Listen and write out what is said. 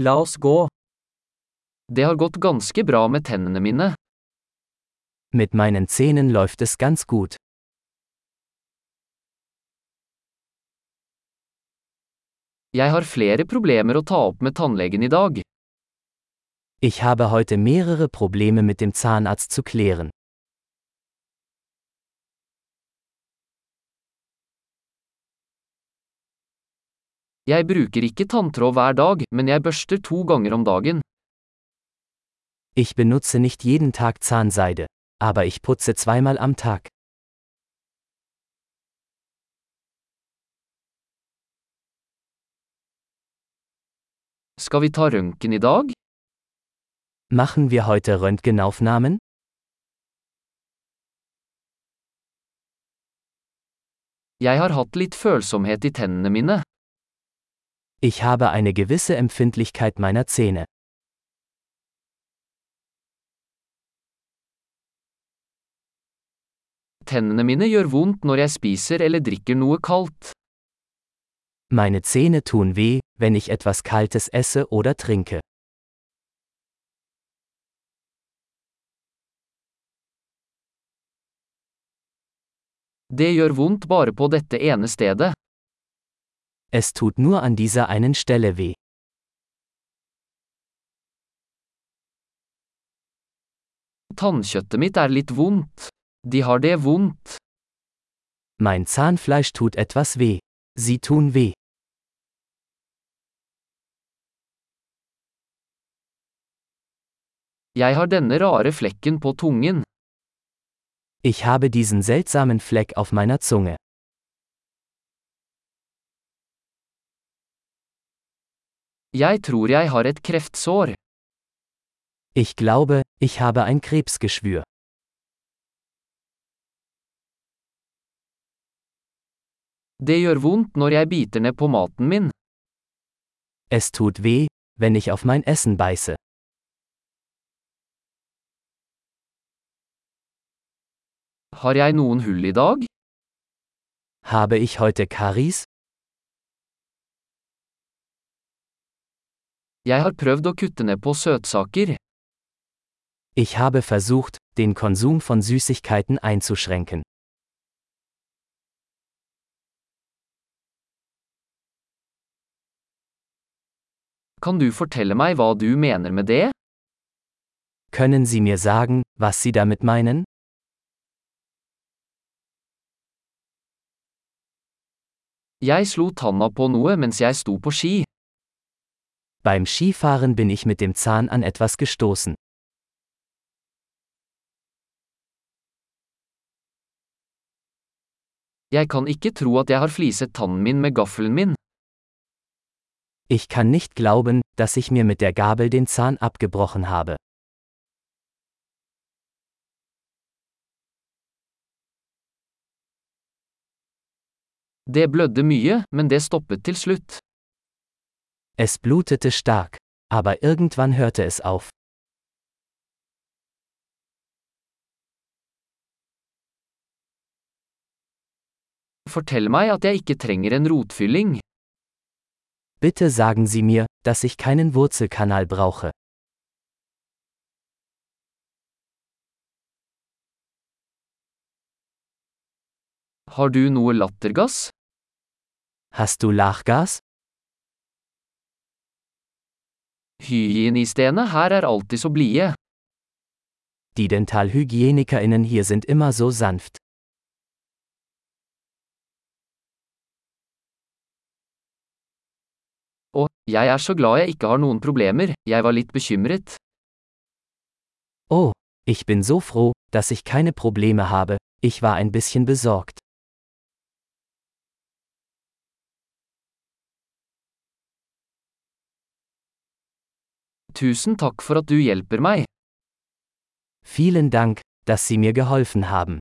La oss gå. Det har gått ganske bra med tennene mine. Mit meinen Zähnen läuft es ganz gut. Jeg har flere problemer å ta opp med tannlegen i dag. Ich habe heute mehrere Probleme mit dem Zahnarzt zu klären. Jeg bruker ikke tanntråd hver dag, men jeg børster to ganger om dagen. Ich benutze nicht jeden Tag Zahnseide, aber ich putze zweimal am Tag. Skal vi ta røntgen i dag? Machen wir heute Röntgenaufnahmen? Jeg har hatt litt følsomhet i tennene mine. Ich habe eine gewisse Empfindlichkeit meiner Zähne. Tennene mine gjør vondt når jeg spiser eller drikker noe kaldt. Meine Zähne tun weh, wenn ich etwas Kaltes esse oder trinke. Det gjør vondt bare på dette ene stedet. Es tut nur an dieser einen Stelle weh. Tannkjøttet mitt er litt vondt. De har det vondt. Mein Zahnfleisch tut etwas weh. Sie tun weh. Jeg har denne rare flekken på tungen. Ich habe diesen seltsamen Fleck auf meiner Zunge. Jeg tror jeg har et kreftsår. Ich glaube, ich habe ein Krebsgeschwür. Det gjør vondt når jeg biter ned på maten min. Es tut weh, wenn ich auf mein Essen beiße. Har jeg noen hull i dag? Habe ich heute Karies? Jeg har prøvd å kutte ned på søtsaker. Ich habe versucht, den Konsum von Süßigkeiten einzuschränken. Kan du fortelle meg hva du mener med det? Können Sie mir sagen, was Sie damit meinen? Jeg slo tanna på noe mens jeg sto på ski. Beim Skifahren bin ich mit dem Zahn an etwas gestoßen. Jeg kan ikke tro at jeg har fliset tannen min med gaffelen min. Ich kann nicht glauben, dass ich mir mit der Gabel den Zahn abgebrochen habe. Det blødde mye, men det stoppet til slutt. Es blutete stark, aber irgendwann hörte es auf. Fortell meg at jeg ikke trenger en rotfylling. Bitte sagen Sie mir, dass ich keinen Wurzelkanal brauche. Har du noe lattergass? Hast du Lachgas? Hygienistene her er alltid så blide. Die DentalhygienikerInnen hier sind immer so sanft. Og, jeg er så glad jeg ikke har noen problemer, jeg var litt bekymret. Oh, ich bin so froh, dass ich keine Probleme habe, ich war ein bisschen besorgt. Tusen takk for at du hjelper meg. Vielen Dank, dass Sie mir geholfen haben.